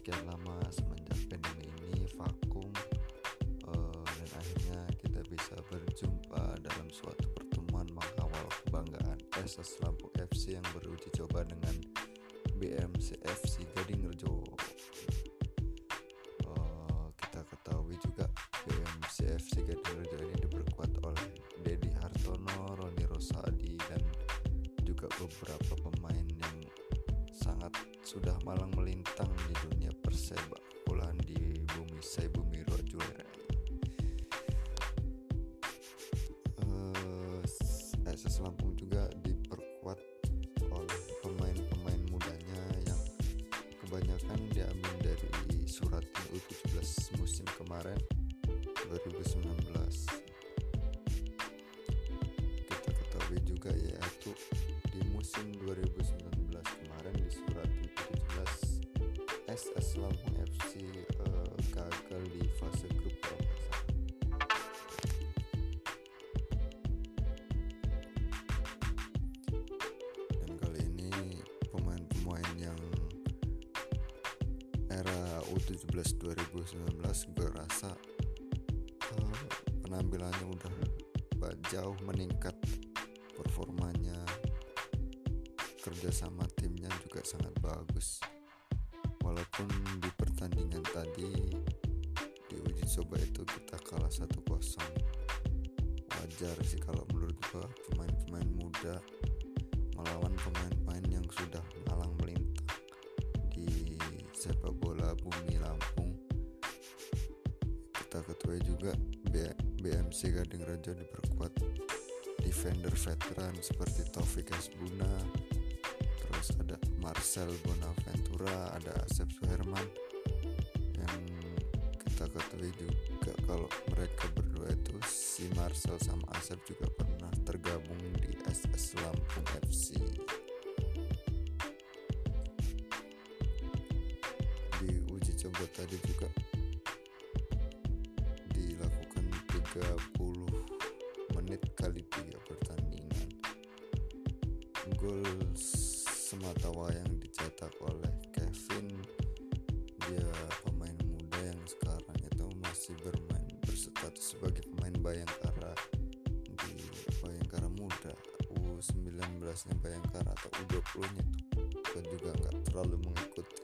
sekian lama semenjak pandemi ini vakum uh, dan akhirnya kita bisa berjumpa dalam suatu pertemuan mengawal kebanggaan SS Lampung FC yang beruji coba dengan BMC FC Gading Rejo. Uh, kita ketahui juga BMC FC Gading Rejo ini diperkuat oleh Dedi Hartono, Roni Rosadi dan juga beberapa pemain sangat sudah malang melintang di dunia persepak bolaan di bumi saya bumi Rojuere. Uh, SS Lampung juga diperkuat oleh pemain-pemain mudanya yang kebanyakan diambil dari surat U17 musim kemarin era U17 2019 gue rasa penampilannya udah jauh meningkat. Performanya kerjasama timnya juga sangat bagus. Walaupun di pertandingan tadi di uji coba itu kita kalah 1-0 wajar sih kalau menurut gua pemain-pemain muda melawan pemain-pemain yang sudah malang melintang sepak bola bumi Lampung. Kita ketahui juga BMC Gading Raja diperkuat. Defender veteran seperti Taufik Asbuna terus ada Marcel Bonaventura ada Asep Suherman. Yang kita ketahui juga kalau mereka berdua itu si Marcel sama Asep juga pernah tergabung di SS Lampung FC coba tadi juga dilakukan 30 menit kali tiga pertandingan. Gol semata wayang dicetak oleh Kevin dia pemain muda yang sekarang itu masih bermain berstatus sebagai pemain Bayangkara di Bayangkara muda. U19 nya Bayangkara atau U20 nya itu juga nggak terlalu mengikuti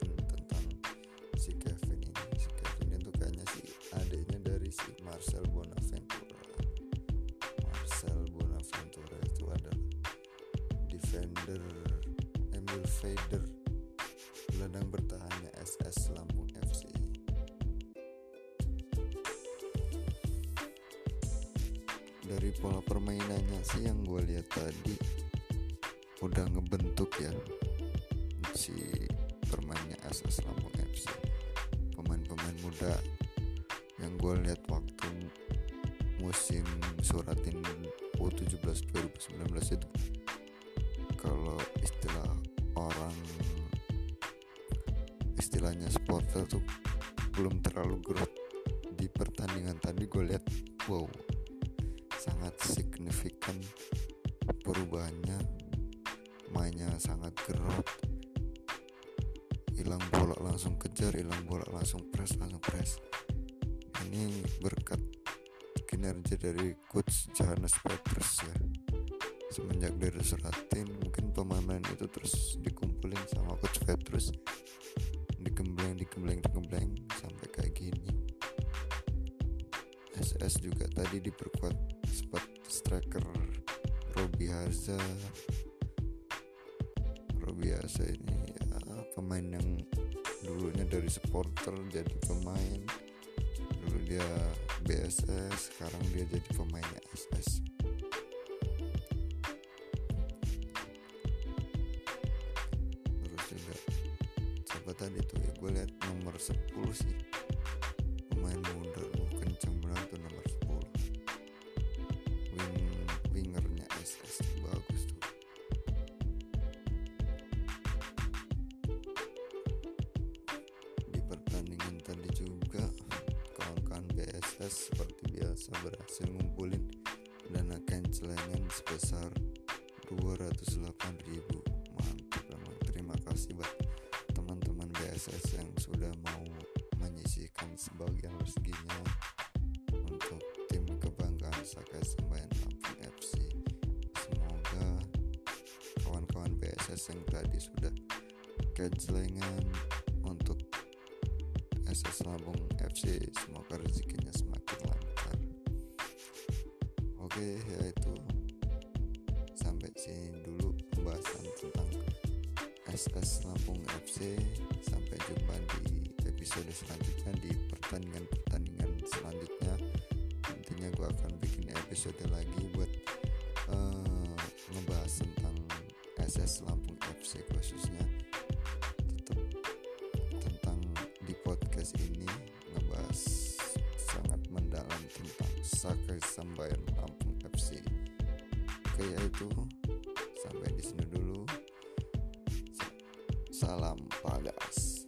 Fader gelandang bertahannya SS Lampung FC dari pola permainannya sih yang gue lihat tadi udah ngebentuk ya si permainnya SS Lampung FC pemain-pemain muda yang gue lihat waktu istilahnya supporter tuh belum terlalu growth di pertandingan tadi gue lihat wow sangat signifikan perubahannya. Mainnya sangat gerot hilang bola langsung kejar hilang bola langsung press langsung press. Ini berkat kinerja dari coach Johannes Petrus ya. Semenjak dari suratin mungkin pemain itu terus dikumpulin sama coach Petrus digembleng digembleng digembleng sampai kayak gini. SS juga tadi diperkuat seperti striker Robi Haza. Robi Haza ini ya, pemain yang dulunya dari supporter jadi pemain. Dulu dia BSS sekarang dia jadi pemainnya SS tadi tuh ya gue lihat nomor 10 sih. Pemain muda gue kenceng banget tuh nomor 10 wing wingernya SS bagus tuh. Di pertandingan tadi juga kawan-kawan BSS seperti biasa berhasil ngumpulin dana kencelengan sebesar 208 ribu. Mantap emang terima kasih buat PSS yang sudah mau sebagian rezekinya untuk tim kebanggaan Sakai Sembayan Lampung FC semoga kawan-kawan BSS yang tadi sudah kejlengan untuk SS Lampung FC semoga rezekinya semakin lancar. Oke ya itu. Sampai sini dulu pembahasan tentang SS Lampung FC episode selanjutnya di pertandingan-pertandingan selanjutnya. Nantinya gue akan bikin episode lagi buat uh, ngebahas tentang SS Lampung FC khususnya. Tetap tentang di podcast ini ngebahas sangat mendalam tentang Sakai Sambayan Lampung FC oke ya itu sampai di sini dulu. Salam pagas